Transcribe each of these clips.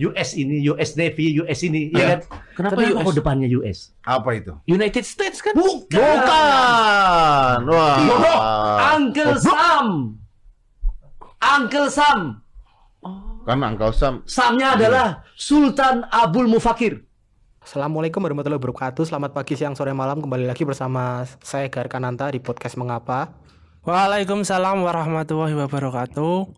US ini, US Navy, US ini, ya kan? Kenapa Kenapa US? kok depannya US? Apa itu? United States kan? Bukan. Wah. Bodoh. Uncle Sam. Uncle Sam. Kan Uncle Sam. Samnya adalah Sultan Abdul Mufakir. Assalamualaikum warahmatullahi wabarakatuh. Selamat pagi, siang, sore, malam. Kembali lagi bersama saya Gar Kananta di podcast Mengapa. Waalaikumsalam warahmatullahi wabarakatuh.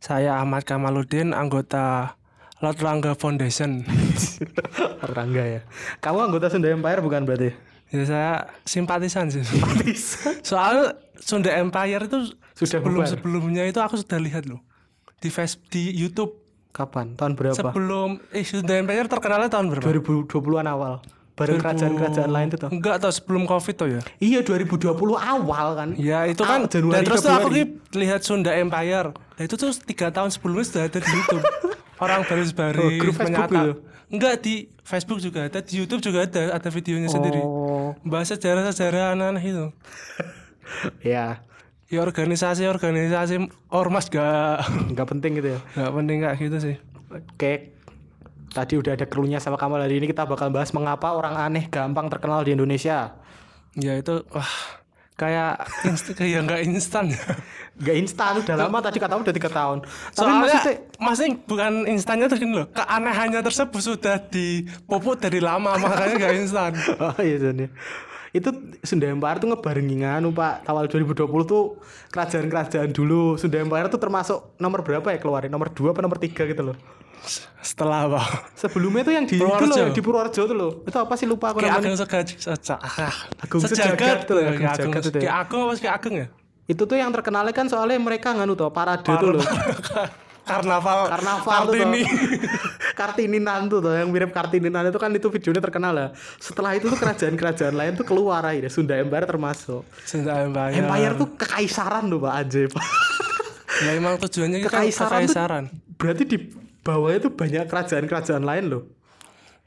Saya Ahmad Kamaludin, anggota Latrangga Foundation. Rangga ya. Kamu anggota Sunda Empire bukan berarti? Ya saya simpatisan sih. Soalnya Sunda Empire itu Sudah sebelum bubar. sebelumnya itu aku sudah lihat loh di face di YouTube Kapan? Tahun berapa? sebelum eh Sunda Empire terkenalnya tahun berapa? 2020-an awal. Bareng kerajaan-kerajaan lain itu toh. Enggak tau sebelum covid tuh ya. Iya 2020 awal kan. Ya itu Ah, kan Januari, dan terus tuh aku lihat Sunda Empire. Nah, itu tuh tiga tahun sebelumnya sudah ada di YouTube. Orang baris-baris Oh, grup Facebook menyata. Enggak di Facebook juga ada, di YouTube juga ada, ada videonya sendiri. Oh, Bahas sejarah-sejarah aneh-aneh itu. ya. Ya organisasi-organisasi ormas gak Nggak penting gitu ya. gak penting kayak gitu sih. Oke. Tadi udah ada krunya sama kamu hari ini kita bakal bahas mengapa orang aneh gampang terkenal di Indonesia. Ya itu wah kayak inst kayak nggak instan ya. Gak instan udah lama tadi katamu udah tiga tahun. Tapi Soalnya maksudnya maksudnya bukan instannya tuh gini loh. Keanehannya tersebut sudah dipupuk dari lama makanya gak instan. Oh iya ya. Itu Sunda Empire tuh ngebarengi nganu Pak. Awal 2020 tuh kerajaan-kerajaan dulu Sunda Empire tuh termasuk nomor berapa ya keluarin? Nomor 2 apa nomor 3 gitu loh. Setelah apa? Sebelumnya tuh yang di itu Purworejo. loh, di Purworejo tuh loh. Itu apa sih lupa aku namanya. Ageng Segaj Seja- ah, Agung Sejagat Sejagat tuh, tuh, Agung Sejagat itu ya. Ageng apa Ageng ya? Itu tuh yang terkenalnya kan soalnya mereka nganu tuh parade tuh loh. Karnaval Karnaval tuh Kartini. Kartininan tuh tuh yang mirip Kartininan itu kan itu videonya terkenal lah. Setelah itu tuh kerajaan-kerajaan lain tuh keluar aja Sunda Empire termasuk. Sunda Empire. Empire tuh kekaisaran tuh Pak Anjay Pak. Ya emang tujuannya Kekaisaran, kekaisaran. tuh berarti di bawahnya tuh banyak kerajaan-kerajaan lain loh.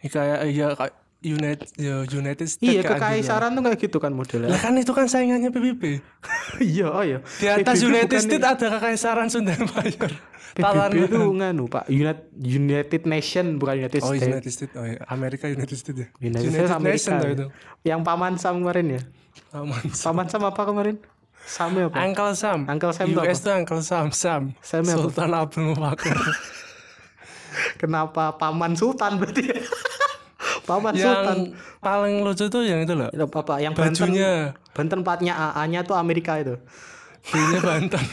Ya, kayak iya kayak United ya United States Iya kekaisaran tuh kayak gitu kan modelnya. Lah kan itu kan saingannya PBB. iya oh iya. Di atas PBB United States ada kekaisaran Sunda Empire. PBB itu nganu Pak United United Nation bukan United Oh States. United States, oh iya. Amerika United States ya. United, States Amerika. Nation itu. Yang paman Sam kemarin ya. Aman. Paman Sam apa kemarin? Samnya apa? Uncle Sam. Uncle Sam US tuh Uncle Sam. Sam. Sam apa? Sultan Abdul Mufakir. Kenapa paman Sultan berarti? ya? Paman Sultan. yang paling lucu tuh yang itu loh. Itu apa? Yang Banten. Bajunya. Banten platnya AA-nya tuh Amerika itu. Ini Banten.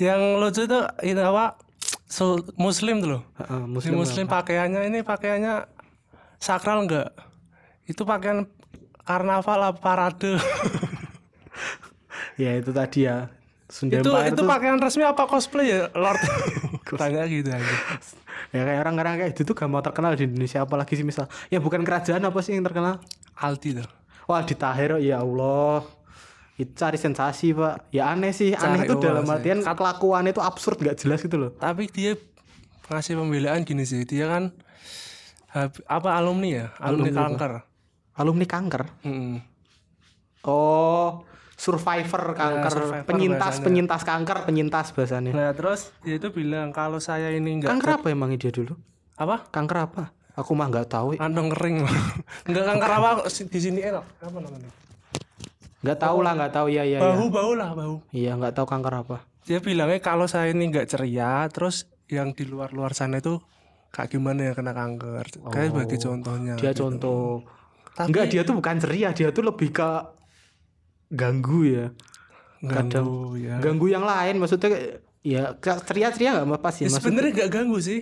yang lucu tuh itu apa? Sul- Muslim tuh loh. Muslim, Muslim. Muslim pakaiannya ini pakaiannya sakral enggak? Itu pakaian karnaval apa parade? Ya itu tadi ya. Sunda itu Empire itu tuh- pakaian resmi apa cosplay ya Lord? Tanya gitu aja. ya kayak orang-orang kayak itu tuh gak mau terkenal di Indonesia apalagi sih misal ya bukan kerajaan apa sih yang terkenal Alti tuh. wah di Tahir ya Allah itu cari sensasi pak ya aneh sih aneh Cari itu dalam sih. artian kelakuan itu absurd gak jelas gitu loh Tapi dia ngasih pembelaan gini sih. Dia kan apa alumni ya? Alumni, Alumni apa? kanker. alumni kanker Mm-mm. oh survivor kanker Ya, survivor penyintas bahasanya. penyintas kanker penyintas bahasanya Nah terus dia itu bilang kalau saya ini enggak kanker apa emangnya dia dulu apa? kanker apa aku mah nggak tahu Kantong kering. enggak kanker apa di sini enak. Apa namanya? nggak tahu lah nggak tahu ya ya ya Bahu bau lah bau. iya nggak tahu kanker apa Dia bilangnya kalau saya ini enggak ceria, terus yang di luar-luar sana itu kayak gimana yang kena kanker. Kayak sebagai contohnya. dia gitu. contoh Tapi- enggak dia tuh bukan ceria dia tuh lebih ke ganggu ya ganggu ya. ganggu yang lain maksudnya ya ceria nggak apa sih Ya, maksudnya sebenarnya enggak ganggu sih.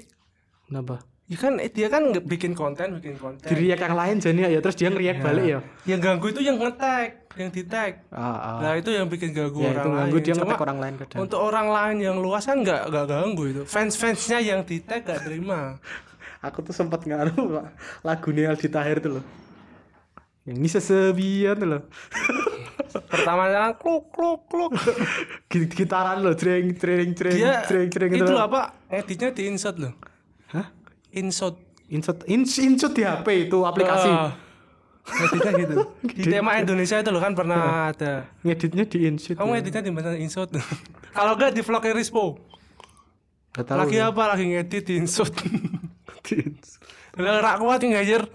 kenapa Ya kan eh, dia kan bikin konten, bikin konten. diriak yang lain jadi ya terus dia ngeriak balik ya Yang ganggu itu yang nge-tag, yang di-tag. ah, ah. Nah, itu yang bikin ganggu ya orang itu ganggu lain. dia Cuma ngetek orang lain kadang Untuk orang lain yang luas kan nggak nggak ganggu itu. Fans-fansnya yang di-tag gak terima. aku tuh sempat ngaruh lagu Neil di Tahir tuh loh yang ini sesebian tuh loh Pertama jalan kluk kluk kluk. Git- gitaran loh treng treng treng Dia treng treng itu loh. apa? Editnya di insert loh. Hah? Insert. insert ins insert di HP itu aplikasi Ah, editnya gitu. Di tema Indonesia itu loh kan pernah ada. ngeditnya di insert Kamu ya. editnya di mana insert? Kalau enggak di vlognya Rispo. Lagi apa lagi ngedit insut Lah rak kuat ngajar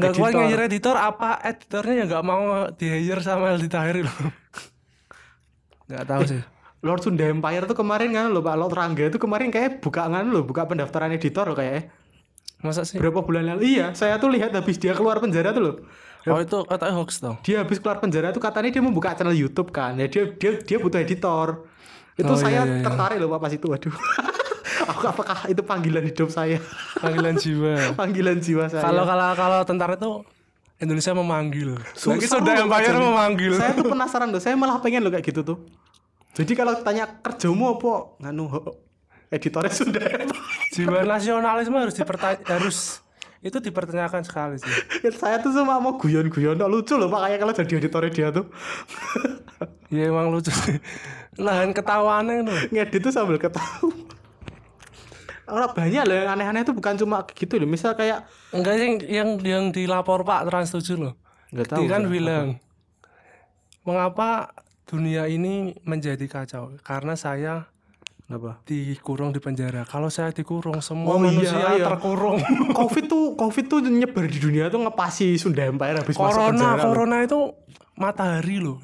nggak kuat Editor. ngajar editor apa? Editornya yang nggak mau di hire sama Aldi Tahir loh. Nggak tahu sih. Lord Sunda Empire tuh kemarin kan loh Pak. Lord Rangga itu kemarin kayak buka kan loh buka pendaftaran editor loh kayak. Masa sih? Berapa bulan lalu? Iya saya tuh lihat habis dia keluar penjara tuh loh oh itu katanya hoax dong dia habis keluar penjara tuh katanya dia mau buka channel YouTube kan. Ya dia dia dia butuh editor. Itu Oh, saya iya, iya, iya. tertarik loh Pak pas itu. Waduh apakah itu panggilan hidup saya? Panggilan jiwa. Panggilan jiwa saya. Kalau kalau kalau tentara itu Indonesia memanggil. Susah lagi sudah Empire jadi- memanggil. saya tuh penasaran loh saya malah pengen loh kayak gitu tuh. Jadi kalau tanya kerjamu apa? Nganu editornya sudah jiwa nasionalisme harus dipertanya harus itu dipertanyakan sekali sih. Saya tuh cuma mau guyon-guyon lucu loh pak kayak kalau jadi editornya dia tuh. Ya emang lucu sih. Lahan ketawaannya itu. Ngedit tuh sambil ketawa orang banyak loh yang aneh-aneh tuh bukan cuma gitu loh. Misal kayak enggak yang yang yang dilapor Pak Trans 7 loh. Nggak dia kan bilang mengapa dunia ini menjadi kacau? Karena saya apa dikurung di penjara. Kalau saya dikurung semua Oh iya, manusia iya. terkurung. Covid tuh covid tuh nyebar di dunia tuh ngepasi Sunda Empire habis masuk corona penjara loh. corona itu matahari loh.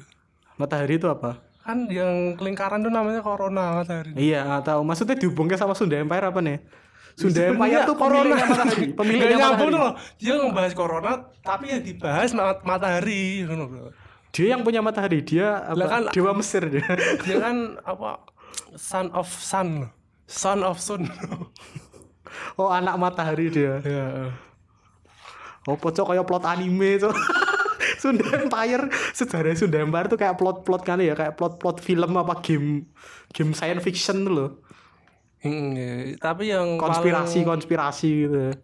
Matahari itu apa kan yang lingkaran tuh namanya corona matahari iya tahu. Maksudnya dihubungkan sama Sunda Empire apa nih? Sunda Sebenarnya Empire tuh corona. Matahari Nggak pemiliknya nyambung loh. Dia ngebahas corona tapi yang dibahas mat- matahari dia yang punya matahari. Dia apa? Kan- dewa Mesir dia. Dia kan apa? Son of sun. Son of sun. Oh anak matahari dia. Ya oh pocok kayak plot anime tuh Sunda Empire. Sejarah Sunda Empire tuh kayak plot-plot kan ya kayak plot-plot film apa game game science fiction tuh loh. Hmm, iya. tapi yang konspirasi paling, konspirasi gitu.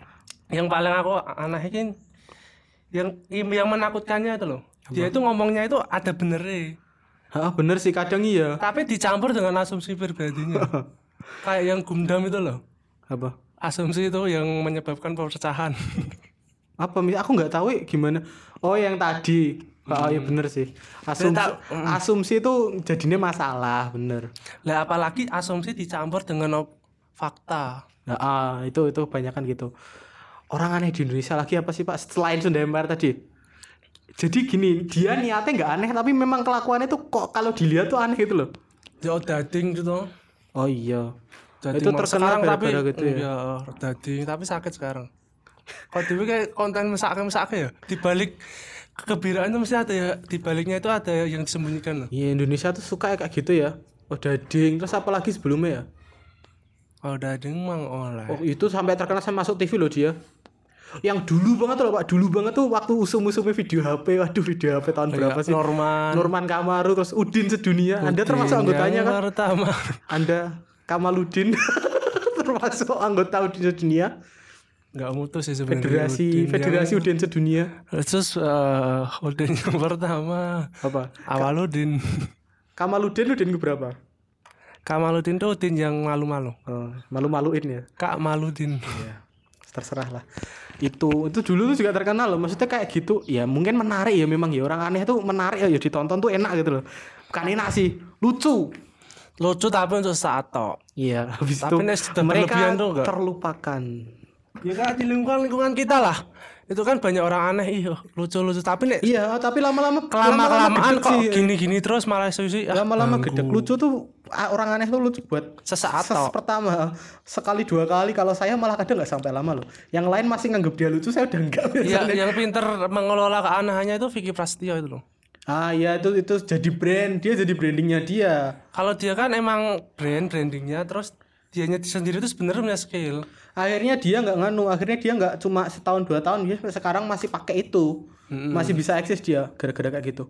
Yang paling aku aneh kan yang yang menakutkannya itu loh. Dia itu ngomongnya itu ada benernya. Ah bener sih kadang iya. Tapi dicampur dengan asumsi pribadinya. Kayak yang gumdam itu loh. Apa? Asumsi itu yang menyebabkan perpecahan apa aku nggak tahu ya gimana? Oh yang tadi. Oh iya bener sih. Asumsi tak- asumsi itu jadinya masalah bener. Lah apalagi asumsi dicampur dengan fakta. Nah, ah, itu itu kebanyakan gitu. Orang aneh di Indonesia lagi apa sih pak? Selain Sunda Empire tadi. Jadi gini dia niatnya nggak aneh tapi memang kelakuannya tuh kok kalau dilihat tuh aneh gitu loh. Ya dading gitu. Oh iya. Dading itu terkenal sekarang tapi gitu ya? iya, dading tapi sakit sekarang kalau dulu kayak konten mesake mesake ya? Dibalik kegembiraan itu mesti ada ya dibaliknya itu ada yang disembunyikan Iya Indonesia tuh suka kayak gitu ya. Oh dading. Terus apalagi sebelumnya ya? Kalau dading mang oleh. Oh itu sampai terkenal sampai masuk TV loh dia. Yang dulu banget loh pak, dulu banget tuh waktu usum-usumnya video HP, waduh video HP tahun berapa sih? Norman. Norman Kamaru terus Udin sedunia. Anda termasuk anggotanya kan? pertama Anda Kamaludin. Termasuk anggota Udin sedunia. Nggak mutus sih sebenarnya Federasi Udin Federasi yang- Udin sedunia. terus eh, Udin yang pertama. Apa? Awaludin Kamaludin Udin ke berapa? Kamaludin tuh Udin yang malu-malu. Oh, malu-maluin ya. Kak Maludin. Terserah lah. Itu itu dulu tuh juga terkenal loh. Maksudnya kayak gitu. Ya mungkin menarik ya memang ya. Orang aneh tuh menarik ya, ya ditonton tuh enak gitu loh. Bukan enak sih. Lucu. Lucu tapi untuk saat tok. Iya habis Tapi itu mereka tuh terlupakan ya kan di lingkungan lingkungan kita lah. Itu kan banyak orang aneh iya. Lucu-lucu. Tapi nek iya tapi lama-lama kelama kelamaan kok sih. gini-gini terus malah susi ah, lama-lama ganggu. gede. Lucu tuh ah, orang aneh tuh lucu buat Sesaat ses- pertama sekali dua kali. Kalau saya malah kadang nggak sampai lama loh. Yang lain masih nganggap dia lucu saya udah enggak ya, yang pinter mengelola keanehannya itu Vicky Prasetyo itu loh. Ah ya itu itu jadi brand. Dia jadi brandingnya dia. Kalau dia kan emang brand brandingnya terus dianya sendiri itu sebenarnya punya skill. Akhirnya dia nggak nganu akhirnya dia nggak cuma setahun dua tahun dia sekarang masih pakai itu. Masih bisa eksis dia gara-gara kayak gitu.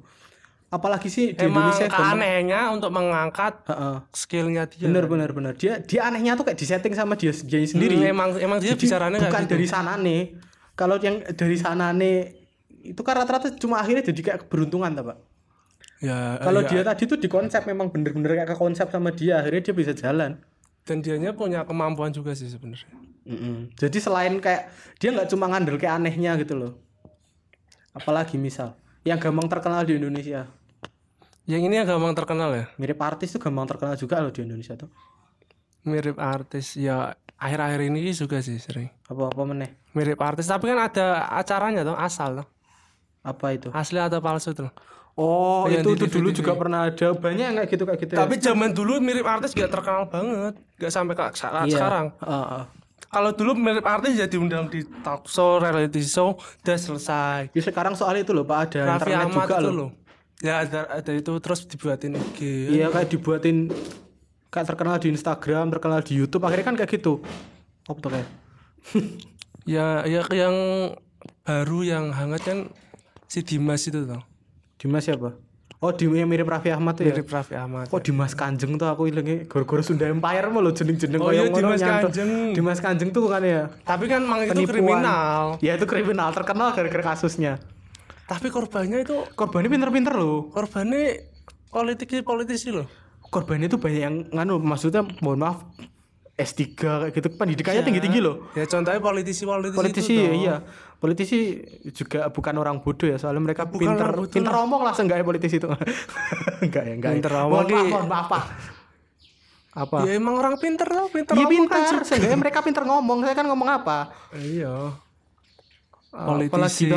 Apalagi sih di emang Indonesia keanehnya untuk mengangkat Heeh. skillnya dia. Bener bener bener. Dia dia anehnya tuh kayak disetting sama dia dia sendiri. Hmm, emang emang dia Jadi bicaranya bukan gitu. dari sana nih kalau yang dari sana nih itu kan rata-rata cuma akhirnya jadi kayak keberuntungan tak pak? Ya kalau ya. dia tadi tuh di konsep memang bener-bener kayak ke konsep sama dia akhirnya dia bisa jalan dan dianya punya kemampuan juga sih sebenarnya Mm-mm. Jadi selain kayak dia nggak cuma ngandel kayak anehnya gitu loh. Apalagi misal yang gampang terkenal di Indonesia. yang ini yang gampang terkenal ya Mirip artis tuh gampang terkenal juga loh di Indonesia tuh. mirip artis ya akhir-akhir ini juga sih sering Apa apa meneh? mirip artis tapi kan ada acaranya tuh asal tuh Apa itu? asli atau palsu tuh Oh, Yang itu di tuh dulu TV. juga pernah ada banyak kayak gitu kayak gitu. ya? tapi zaman dulu mirip artis gak terkenal banget gak sampai kayak Iya. sekarang Heeh. kalau dulu mirip artis ya diundang di talk show reality show udah selesai Ya sekarang soal itu loh Pak ada Raffi internet Ahmad juga itu loh. loh ya ada ada itu terus dibuatin IG Iya kayak dibuatin kayak terkenal di Instagram, terkenal di YouTube, akhirnya kan kayak gitu. Apa tuh kayak? ya ya yang baru yang hangat kan si Dimas itu tuh Dimas siapa? Oh, di yang mirip Raffi Ahmad tuh ya. mirip Raffi Ahmad Kok Dimas Kanjeng tuh aku ilangnya gara-gara Sunda Empire mah lo jeneng-jeneng Oh iya, Dimas. Kanjeng. Dimas Kanjeng tuh kan ya. tapi kan mang itu kriminal Ya itu kriminal terkenal gara-gara kasusnya. tapi korbannya itu Korbannya pinter-pinter loh. korbannya politisi politisi loh Korbannya tuh banyak yang nganu maksudnya mohon maaf S3 kayak gitu pendidikannya tinggi-tinggi loh. ya contohnya politisi politisi, Politisi iya. Politisi juga bukan orang bodoh ya soalnya mereka pinter orang bodoh pinter ngomong lah seenggaknya politisi itu. enggak ya, enggak. ya. Pinter Mohon maaf, ki- mohon maaf, Pak. Apa? ya emang orang pinter loh pinter Iya ngomong kan pintar, seenggaknya mereka pinter ngomong. Saya kan ngomong apa? iya Apalagi politisi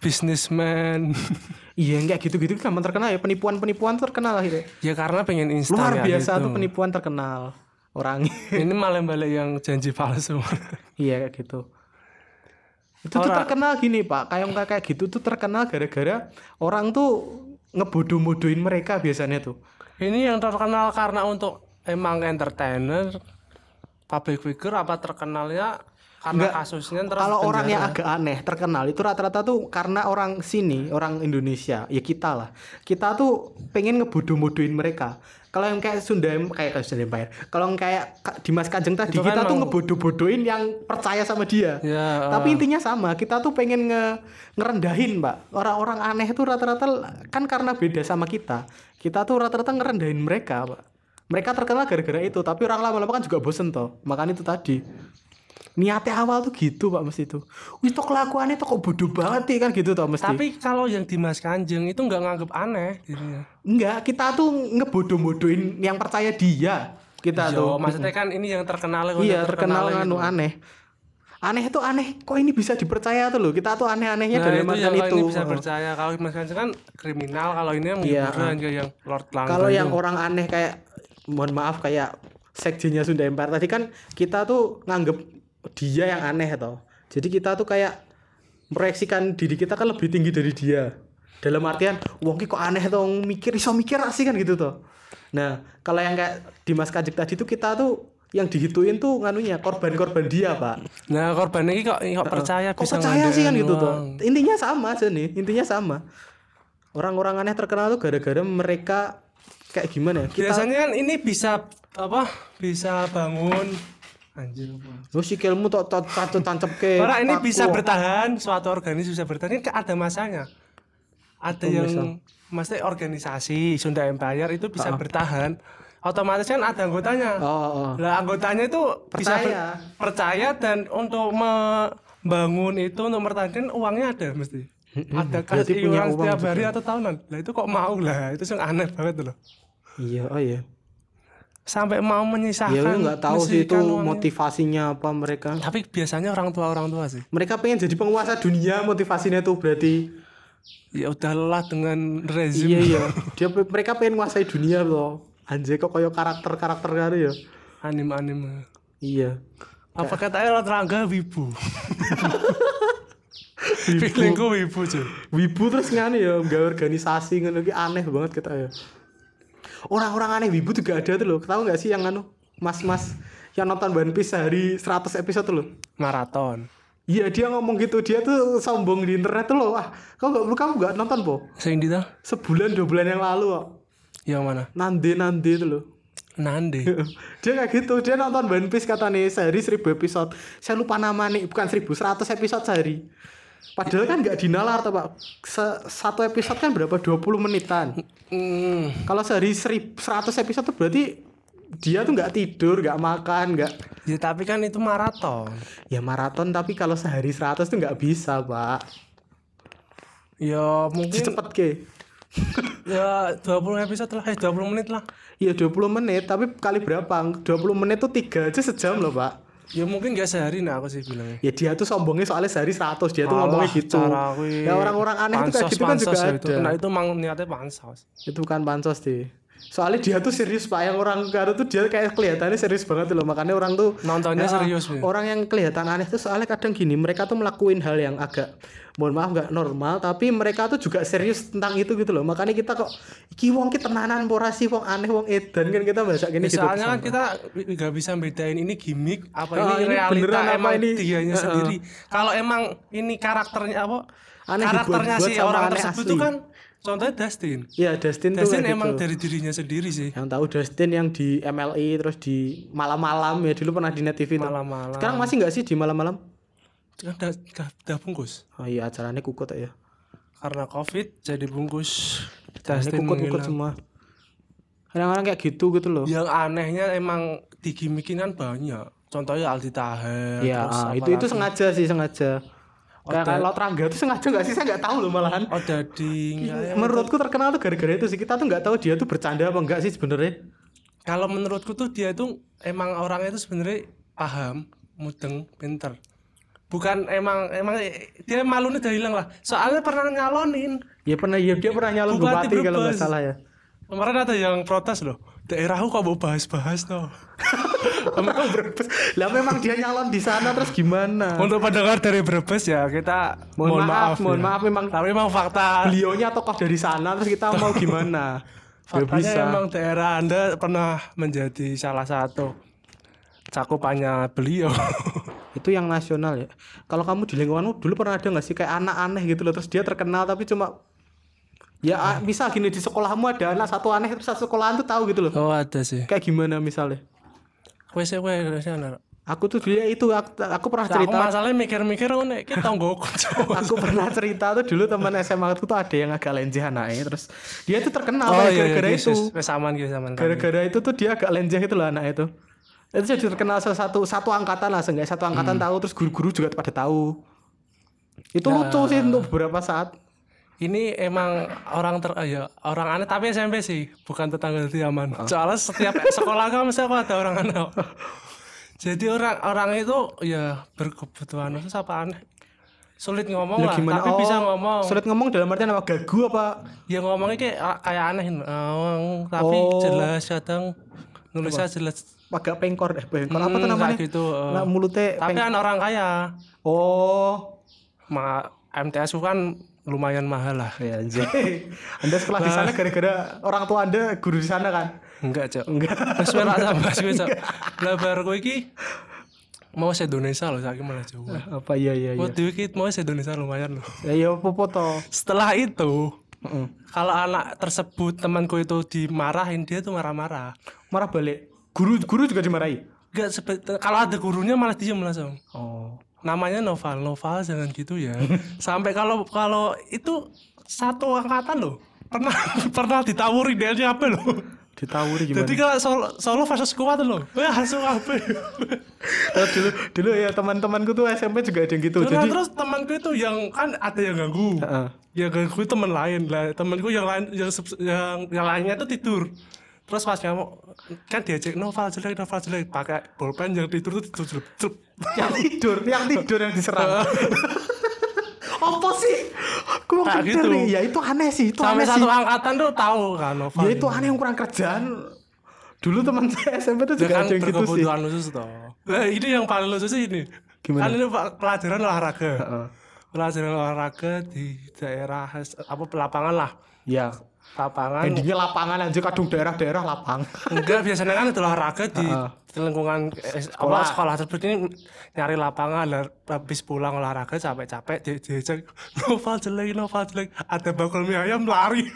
bisnismen Iya, enggak gitu-gitu gampang terkenal ya. Penipuan-penipuan terkenal akhirnya. ya karena pengen instan Luar ya biasa gitu. tuh penipuan terkenal orangnya. ini malah balik yang janji palsu iya kayak gitu. Itu tuh terkenal gini pak, kayak kayak gitu tuh terkenal gara-gara orang tuh ngebodoh-bodohin mereka biasanya tuh. ini yang terkenal karena untuk emang entertainer public figure apa terkenalnya karena kasusnya terus Kalau orang yang penjara. agak aneh terkenal itu rata-rata tuh karena orang sini, orang Indonesia, ya kita lah. Kita tuh pengen ngebodoh-bodohin mereka. Kalau yang kayak Sunda kayak kayak Sunda Empire. Kalau yang kayak Ka- Dimas Kanjeng tadi Itu kan kita tuh emang- ngebodoh-bodohin yang percaya sama dia. ya Tapi intinya sama, kita tuh pengen nge ngerendahin, Mbak. Orang-orang aneh itu rata-rata kan karena beda sama kita. Kita tuh rata-rata ngerendahin mereka, Pak. Mereka terkenal gara-gara itu, tapi orang lama-lama kan juga bosen toh. Makanya itu tadi. Niatnya awal tuh gitu, Pak, mesti itu. Wih, tuh kelakuannya tuh kok bodoh banget nih kan gitu toh mesti. tapi kalau yang Dimas Kanjeng itu nggak nganggep aneh dirinya enggak, kita tuh ngebodoh-bodohin yang percaya dia. Kita Iya, tuh. maksudnya kan ini yang terkenal Iya, terkenal gitu. nganu aneh. Aneh itu aneh, kok ini bisa dipercaya tuh loh. Kita tuh aneh-anehnya Nah, dari itu yang itu. ini bisa percaya kalau Dimas Kanjeng kan kriminal kalau ini yang Iya, kayak yang Lord Langga Kalau yang orang aneh kayak mohon maaf kayak sekjennya Sunda Empire tadi kan kita tuh nganggep dia yang aneh toh. Jadi kita tuh kayak proyeksikan diri kita kan lebih tinggi dari dia. Dalam artian, wong kok aneh toh mikir iso mikir sih kan gitu toh. Nah, kalau yang kayak Dimas Kanjeng tadi tuh kita tuh yang dihituin tuh nganunya korban-korban dia, Pak. nah korban ini kok kok percaya Kok bisa percaya sih kan gitu tuh. uang. Intinya sama aja nih, intinya sama. Orang-orang aneh terkenal tuh gara-gara mereka kayak gimana ya? Kita biasanya kan ini bisa apa bisa bangun anjir Lu sikilmu tok tok tancep tancep ke. Orang ini bisa bertahan, suatu organisasi bisa bertahan, ini kan ada masanya. Ada yang maksudnya organisasi Sunda Empire itu bisa bertahan, otomatis kan ada anggotanya. Oh, oh. Lah anggotanya itu bisa ber- Percaya. percaya dan untuk membangun itu untuk mempertahankan uangnya ada mesti. Ada kasih uang setiap hari atau tahunan. Lah itu kok mau lah, itu yang aneh banget loh. Iya, oh iya. Sampai mau menyisahkan. Ya lu nggak tahu sih itu uangnya. motivasinya apa mereka. Tapi biasanya orang tua orang tua sih. Mereka pengen jadi penguasa dunia motivasinya tuh berarti. Ya udah lelah dengan rezim. Iya iya. Dia mereka pengen menguasai dunia loh. Anjay kok koyo karakter-karakter kali ya. Anim-anim. Iya. Apa katanya Lord Rangga wibu. Feelingku wibu cuy. Wibu terus ngene ya, nggak organisasi ngono aneh banget kita ya. Orang-orang aneh wibu juga ada tuh loh. Tahu nggak sih yang anu mas-mas yang nonton One Piece sehari 100 episode tuh loh. Maraton. Iya dia ngomong gitu dia tuh sombong di internet tuh loh. Wah, kau nggak kamu nggak nonton po? Di tah? Sebulan dua bulan yang lalu kok. Yang mana? Nande nande tuh loh. Nande. dia kayak gitu dia nonton One Piece katanya sehari 1000 episode. Saya lupa nama nih bukan 1000 100 episode sehari. Padahal kan nggak dinalar tuh pak. Se- satu episode kan berapa 20 menitan. Hmm. Kalau sehari 1000 100 episode tuh berarti dia tuh nggak tidur, nggak makan, nggak Ya tapi kan itu maraton. ya maraton tapi kalau sehari 100 tuh nggak bisa pak. Ya mungkin Cepet ke. ya 20 episode lah, eh 20 menit lah. Iya 20 menit tapi kali berapa? 20 menit tuh 3 aja sejam loh, Pak. Ya mungkin gak sehari nah aku sih bilangnya. Ya dia tuh sombongnya soalnya sehari 100 dia tuh Alah, ngomongnya gitu. Ya orang-orang aneh itu kayak pansos- gitu kan juga pansos ya ada. itu. Nah itu mang niatnya pansos. Itu bukan pansos deh. Soalnya dia tuh serius pak, yang orang karo tuh dia kayak kelihatannya serius banget loh, makanya orang tuh Nontonnya Ya, serius, ya. Orang yang kelihatan aneh tuh soalnya kadang gini, mereka tuh melakuin hal yang agak mohon maaf nggak normal, tapi mereka tuh juga serius tentang itu gitu loh. Makanya kita kok iki wong ki tenanan porasi wong aneh wong edan kan kita bahasa gini gitu. Soalnya kan kita nggak bisa bedain ini gimmick apa Ah, ini ini realita beneran apa emang ini? dianya Heeh. sendiri. Kalau emang ini karakternya apa? Aneh karakternya si orang tersebut asli. tuh kan contohnya Dustin. Iya Dustin, tuh Dustin kayak emang gitu. dari dirinya sendiri sih. yang tahu Dustin yang di MLI terus di malam-malam ya dulu pernah di net TV tuh. Malam-malam. Sekarang masih nggak sih di malam-malam? Kan udah, udah bungkus. Oh iya acaranya kukut ya. Karena covid jadi bungkus. Dustin kukut-kukut semua. Kadang-kadang kayak gitu gitu loh. Yang anehnya emang digimikin kan banyak. Contohnya Aldi Taher. Iya, ah, itu itu sengaja sih sengaja. Kayak Oda- Laut Rangga itu sengaja nggak sih? Saya nggak tahu loh malahan. Oh dading. Ya, Menurutku terkenal tuh gara-gara itu sih. Kita tuh nggak tahu dia tuh bercanda apa enggak sih sebenarnya. Kalau menurutku tuh dia tuh emang orangnya itu sebenarnya paham, mudeng, pinter. Bukan emang emang dia malunya udah hilang lah. Soalnya pernah nyalonin. Ya pernah ya dia pernah nyalon Bupati bupati kalau nggak salah ya. Kemarin ada yang protes loh. Daerahku kok mau bahas-bahas. Memang Brebes. Lah memang dia nyalon di sana terus gimana? Untuk pendengar dari Brebes ya kita Mohon, maaf, mohon ya. maaf memang Tapi emang fakta. beliaunya tokoh dari sana terus kita mau gimana? Faktanya bisa. emang daerah Anda pernah menjadi salah satu cakupannya beliau. Itu yang nasional ya. Kalau kamu di lingkunganmu dulu pernah ada nggak sih kayak anak aneh gitu loh terus dia terkenal tapi cuma ya ah, bisa gini di sekolahmu ada anak satu aneh terus satu sekolahan tuh tahu gitu loh. oh ada sih. Kayak gimana misalnya? Wes wes sana. Aku tuh dulu ya itu aku, aku pernah Aku cerita masalahnya mikir-mikir nek kita nggak aku pernah cerita tuh dulu teman SMA aku tuh ada yang agak lenjeh anaknya terus dia tuh terkenal Oh iya, gara-gara iya, itu wes, wes aman gitu aman. gara-gara itu tuh dia agak lenjeh itu loh anak itu itu jadi terkenal salah satu satu angkatan lah seenggaknya satu angkatan tahu terus guru-guru juga pada tahu itu lucu sih untuk beberapa saat Ini emang orang ter ah, ya, orang aneh tapi SMP sih, bukan tetangga di aman. Soalnya setiap sekolah kan mesti ada orang aneh. Jadi orang orang itu ya berkebutuhan khusus apa aneh. Sulit ngomong Lah, lah, tapi Oh, bisa ngomong. sulit ngomong dalam artian apa gagu apa Ya ngomongnya kayak kayak aneh, oh, tapi Oh. jelas kadang nulisnya jelas. agak pengkor eh pengkor apa tuh Hmm, namanya gitu, eh. nah, mulutnya Tapi kan orang kaya, oh ma MTS kan lumayan mahal lah. ya anjay. anda sekolah di sana gara-gara orang tua anda guru di sana kan Enggak, Cok. enggak Wes ora tambah suwe, Cok. Lah bar kowe iki mau se Indonesia loh, saiki malah Jawa. apa iya iya Mau iya dhewe iki mau se Indonesia lumayan loh. ya iya apa foto Setelah itu, Heeh. kalau anak tersebut temanku itu dimarahin, dia tuh marah-marah. marah balik guru guru juga dimarahi Enggak kalau ada gurunya malah diem langsung. oh Namanya Noval, Noval jangan gitu ya. Sampai kalau kalau itu satu angkatan loh. Pernah pernah ditawuri dia apa loh. ditawuri gimana Jadi kalau Solo, Solo versus kuat loh. Wah, langsung apa? Oh, dulu dulu ya teman-temanku tuh SMP juga ada yang gitu Terus, jadi terus temanku itu yang kan ada yang ganggu. Heeh. Yang ganggu teman lain lah. Temanku yang lain yang yang, yang lainnya itu tidur. Terus pas kamu kan diajak novel jelek novel jelek pakai bolpen yang tidur tuh tidur. Yang tidur yang tidur yang diserang apa sih Kayak bener gitu. nih? ya itu aneh sih itu Sampai aneh satu sih angkatan tuh tahu kan novel. ya itu aneh yang kurang kerjaan dulu teman saya SMP tuh Dia juga kan ada yang gitu sih khusus toh. Nah, ini yang paling lucu sih ini. Gimana? Kan ini pelajaran olahraga. Heeh. Pelajaran olahraga di daerah apa lapangan lah. ya Lapangan. Endingnya lapangan aja kadung daerah-daerah lapang. Enggak, biasanya kan itu olahraga di lingkungan eh, sekolah. Apa, sekolah. seperti ini nyari lapangan lah, habis pulang olahraga capek-capek dia diajak novel jelek novel jelek. Ada bakul mie ayam lari.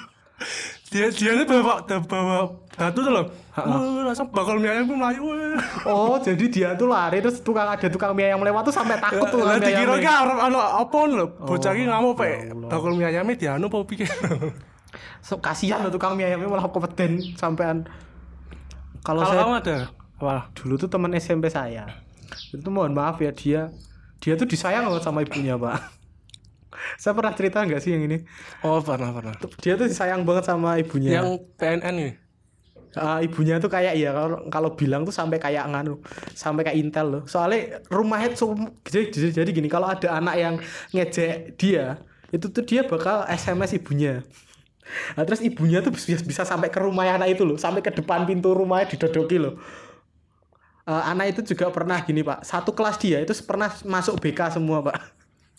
Dia dia ini bawa bawa batu tuh loh. Langsung bakul mie ayam pun melayu wah. oh jadi dia tuh lari terus tukang ada tukang mie yang lewat tuh sampai takut tuh lah dikira ayamnya. kan orang apa lho bocah iki ngamuk pe bakul mie ayamnya dianu apa pikir so, kasihan loh tukang mie ayamnya malah kompeten sampean. Kalau saya kamu ada? Apa dulu tuh teman SMP saya. Itu mohon maaf ya dia dia tuh disayang banget sama ibunya pak. Saya pernah cerita nggak sih yang ini? Oh pernah pernah. Dia tuh disayang banget sama ibunya. Yang PNN nih Ah, ibunya tuh kayak ya kalau kalau bilang tuh sampai kayak nganu sampai kayak intel loh. Soalnya rumahnya tuh jadi, jadi, jadi gini kalau ada anak yang ngejek dia itu tuh dia bakal sms ibunya nah, terus ibunya tuh bisa, bisa sampai ke rumah anak itu loh sampai ke depan pintu rumahnya didodoki loh. Eh, anak itu juga pernah gini pak. Satu kelas dia itu pernah masuk BK semua pak.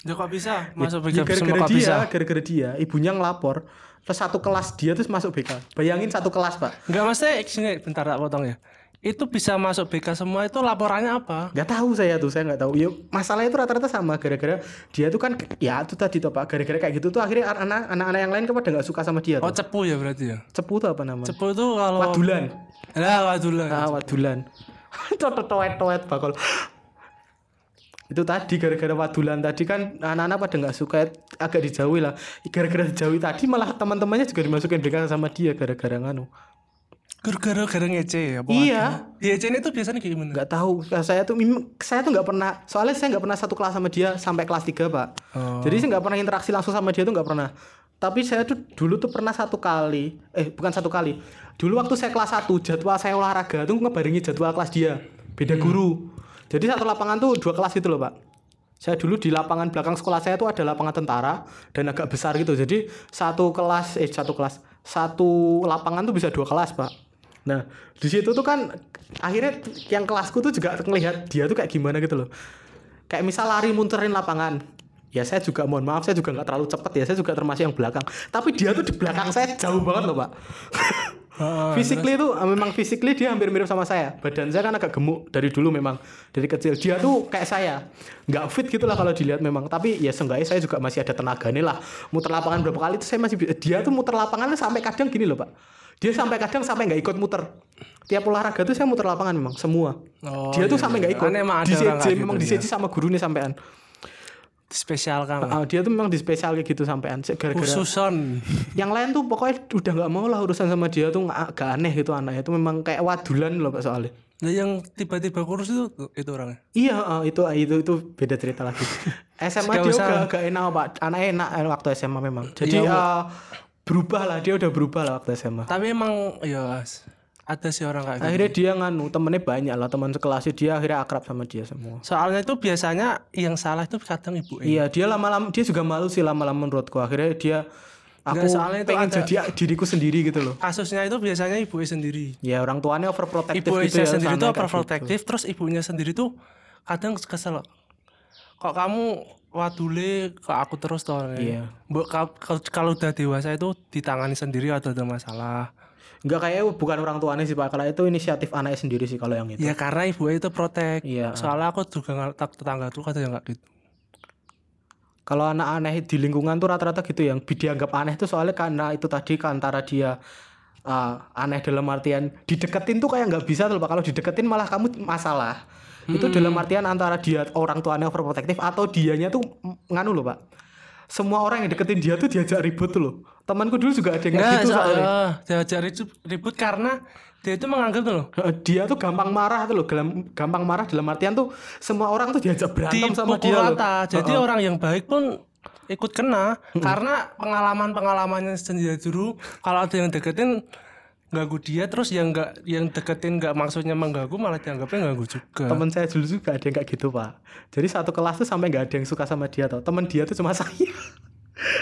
Ya kok bisa? Masuk Ya, BK semua gara-gara dia bisa. gara-gara dia. Ibunya ngelapor terus satu kelas dia terus masuk BK bayangin satu kelas pak. Enggak maksudnya bentar tak potong ya. Itu bisa masuk BK semua itu laporannya apa? nggak tahu saya tuh saya nggak tahu. Ya masalahnya itu rata-rata sama gara-gara dia tuh kan ya itu tadi tuh pak gara-gara kayak gitu tuh akhirnya anak anak yang lain kepada nggak suka sama dia Oh tuh cepu ya berarti ya. cepu tuh apa namanya? Cepu itu kalau wadulan. Lah wadulan. ah wadulan. Toet toet bakal itu tadi gara-gara wadulan tadi kan anak-anak pada nggak suka agak dijauhi lah. Gara-gara dijauhi tadi malah teman-temannya juga dimasukin BK sama dia gara-gara nganu Gara-gara gara ngece ya. apa Iya. Di ngece itu biasanya kayak gimana? nggak tahu. Saya tuh saya tuh nggak pernah soalnya saya nggak pernah satu kelas sama dia sampai kelas 3 pak. Oh. jadi saya nggak pernah interaksi langsung sama dia tuh nggak pernah. Tapi saya tuh dulu tuh pernah satu kali eh bukan satu kali. Dulu waktu saya kelas 1 jadwal saya olahraga tuh ngebarengi jadwal kelas dia. Beda guru. Jadi satu lapangan tuh dua kelas gitu loh pak. Saya dulu di lapangan belakang sekolah saya tuh ada lapangan tentara dan agak besar gitu. Jadi satu kelas eh satu kelas. Satu lapangan tuh bisa dua kelas pak nah di situ tuh kan akhirnya yang kelasku tuh juga ngelihat dia tuh kayak gimana gitu loh. Kayak misal lari munterin lapangan. Ya saya juga mohon maaf saya juga nggak terlalu cepet ya saya juga termasuk yang belakang. Tapi dia tuh di belakang saya jauh banget loh pak. Physically itu memang physically dia hampir mirip sama saya. Badan saya kan agak gemuk dari dulu memang dari kecil. Dia tuh kayak saya. Nggak fit gitu lah kalau dilihat memang. Tapi ya seenggaknya saya juga masih ada tenaga nih lah. Muter lapangan berapa kali itu saya masih dia tuh muter lapangannya sampai kadang gini loh pak dia sampai kadang sampai nggak ikut muter tiap olahraga tuh saya muter lapangan memang semua Oh, dia tuh iya, sampai iya. nggak ikut Kan emang di CJ kayak memang gitu, di ya. CJ sama gurunya sampean Spesial kan. Ah, dia tuh memang di spesial kayak gitu sampean gara-gara Khususon. yang lain tuh pokoknya udah nggak mau lah urusan sama dia tuh nggak aneh gitu anaknya itu memang kayak wadulan loh pak soalnya Nah yang tiba-tiba kurus itu itu orangnya. iya ah, itu itu itu beda cerita lagi SMA Gak dia usah. udah agak enak pak anaknya enak eh, waktu SMA memang jadi Iya, ah, berubah lah dia udah berubah lah waktu SMA Tapi emang ya ada sih orang kayak gitu. akhirnya dia nganu temennya banyak lah teman sekelasnya dia akhirnya akrab sama dia semua Soalnya itu biasanya yang salah itu kadang ibu. iya dia lama-lama dia juga malu sih lama-lama menurutku akhirnya dia aku Nggak, soalnya itu pengen ada- jadi diriku sendiri gitu loh Kasusnya itu biasanya ibu sendiri. ya orang tuanya overprotective Ibu gitu ya sendiri itu kayak gitu. overprotective terus ibunya sendiri tuh kadang kesel. Kok kamu wadule ke aku terus toh. Iya. Ka- kalau udah dewasa itu ditangani sendiri atau ada masalah. Enggak kayak bukan orang tuanya sih Pak, kalau itu inisiatif anaknya sendiri sih kalau yang itu. Ya karena ibu itu protek. Iya. Soalnya aku juga tak- tetangga tuh kadang nggak gitu. Kalau anak aneh di lingkungan tuh rata-rata gitu yang dianggap aneh tuh soalnya karena itu tadi ke antara dia uh, aneh dalam artian dideketin tuh kayak nggak bisa tuh Pak. Kalau dideketin malah kamu masalah. Itu dalam artian antara dia orang tuanya overprotective atau dianya tuh nganu loh Pak. Semua orang yang deketin dia tuh diajak ribut tuh loh. Temanku dulu juga ada yang Nggak, gitu soalnya. soalnya diajak ribut, karena dia itu menganggap tuh loh dia tuh gampang marah tuh loh, gampang, marah dalam artian tuh semua orang tuh diajak berantem sama dipukul dia loh. rata. Jadi orang yang baik pun ikut kena karena pengalaman pengalamannya sendiri dulu kalau ada yang deketin ganggu dia terus yang nggak yang deketin nggak maksudnya mengganggu malah dianggapnya ganggu juga Temen saya dulu juga ada yang kayak gitu pak. Jadi satu kelas tuh sampai nggak ada yang suka sama dia toh. Temen dia tuh cuma saya.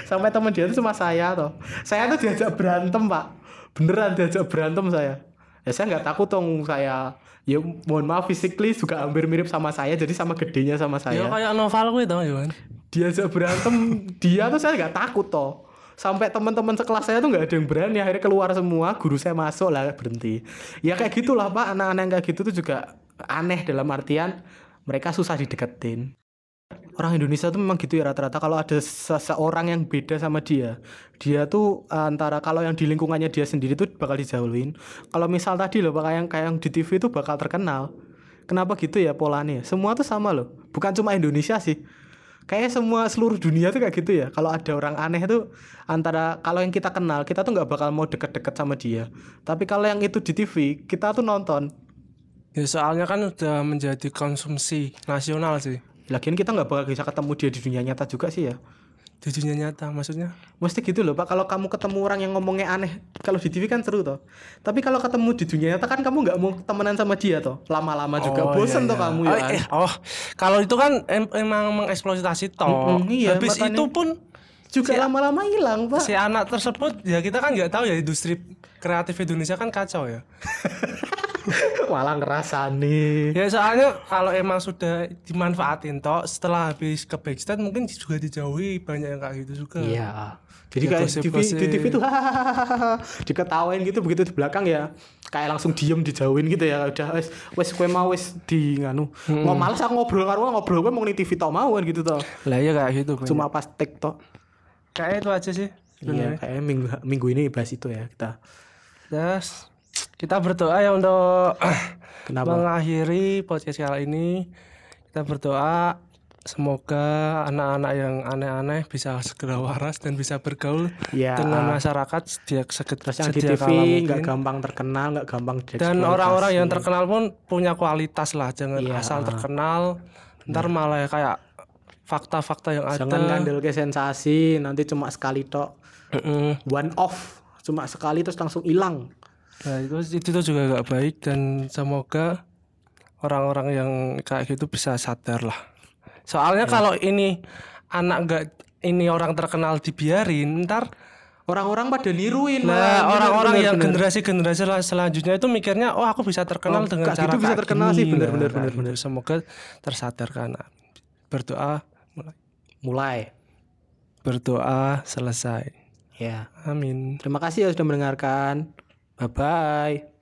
sampai temen dia tuh cuma saya toh. Saya tuh diajak berantem pak. Beneran diajak berantem saya. Ya saya nggak takut dong saya. Ya mohon maaf physically juga hampir mirip sama saya. Jadi sama gedenya sama ya saya. kayak novel gue tau ya kan Diajak berantem dia tuh saya nggak takut toh. Sampai teman-teman sekelas saya tuh nggak ada yang berani akhirnya keluar semua. Guru saya masuk lah berhenti. Ya kayak gitulah pak. Anak-anak yang kayak gitu tuh juga aneh dalam artian mereka susah dideketin. Orang Indonesia tuh memang gitu ya rata-rata. Kalau ada seseorang yang beda sama dia dia tuh antara kalau yang di lingkungannya dia sendiri tuh bakal dijauhin. Kalau misal tadi loh pak yang kayak yang di TV itu bakal terkenal. Kenapa gitu ya polanya? Semua tuh sama loh. Bukan cuma Indonesia sih Kayaknya semua seluruh dunia tuh kayak gitu ya. Kalau ada orang aneh tuh antara kalau yang kita kenal kita tuh nggak bakal mau deket-deket sama dia. Tapi kalau yang itu di TV kita tuh nonton. ya soalnya kan udah menjadi konsumsi nasional sih Lagian kita nggak bakal bisa ketemu dia di dunia nyata juga sih ya. Di dunia nyata maksudnya Mesti gitu loh Pak, kalau kamu ketemu orang yang ngomongnya aneh, kalau di TV kan seru toh. Tapi kalau ketemu di dunia nyata kan kamu nggak mau temenan sama dia toh. Lama-lama juga Oh, bosen iya, toh iya. kamu oh, ya. kan? eh, oh, kalau itu kan em- emang mengeksploitasi toh. Mm-mm, iya, Habis itu pun juga lama-lama hilang Pak. si anak tersebut ya kita kan nggak tahu ya industri kreatif Indonesia kan kacau ya. Malah ngerasa nih. Ya soalnya kalau emang sudah dimanfaatin toh setelah habis ke backstage mungkin juga dijauhi banyak yang kayak gitu juga. Iya. Jadi Ya, kayak di TV, di TV tuh hahaha, diketawain gitu begitu di belakang ya kayak langsung diem dijauhin gitu ya udah wes wes kue mau wes di nganu mau malas aku ngobrol karo ngobrol gue mau nih TV tau mau kan gitu toh Lah ya kayak gitu. cuma pas tek toh kayak itu aja sih. iya kayak minggu minggu ini bahas itu ya kita Terus kita berdoa ya untuk Kenapa? mengakhiri podcast kali ini. Kita berdoa semoga anak-anak yang aneh-aneh bisa segera waras dan bisa bergaul Ya. dengan masyarakat sedia seget- terus yang di TV nggak gampang terkenal nggak gampang Dan orang-orang yang terkenal pun punya kualitas lah, jangan Iya. asal terkenal. Ntar malah kayak fakta-fakta yang ada. jangan ngandel ke sensasi nanti cuma sekali tok one off cuma sekali terus langsung hilang Nah itu itu juga gak baik dan semoga orang-orang yang kayak gitu bisa sadar lah. Soalnya Ya. kalau ini anak gak ini orang terkenal dibiarin, ntar orang-orang pada niruin nah orang-orang yang generasi-generasi sel- selanjutnya itu mikirnya oh aku bisa terkenal Oh, dengan cara gitu bisa terkenal sih, gini." bener, Nah, bener, kayak bener, gitu. Semoga tersadarkan. Berdoa mulai. mulai Berdoa selesai. ya Amin. terima kasih ya sudah mendengarkan bye bye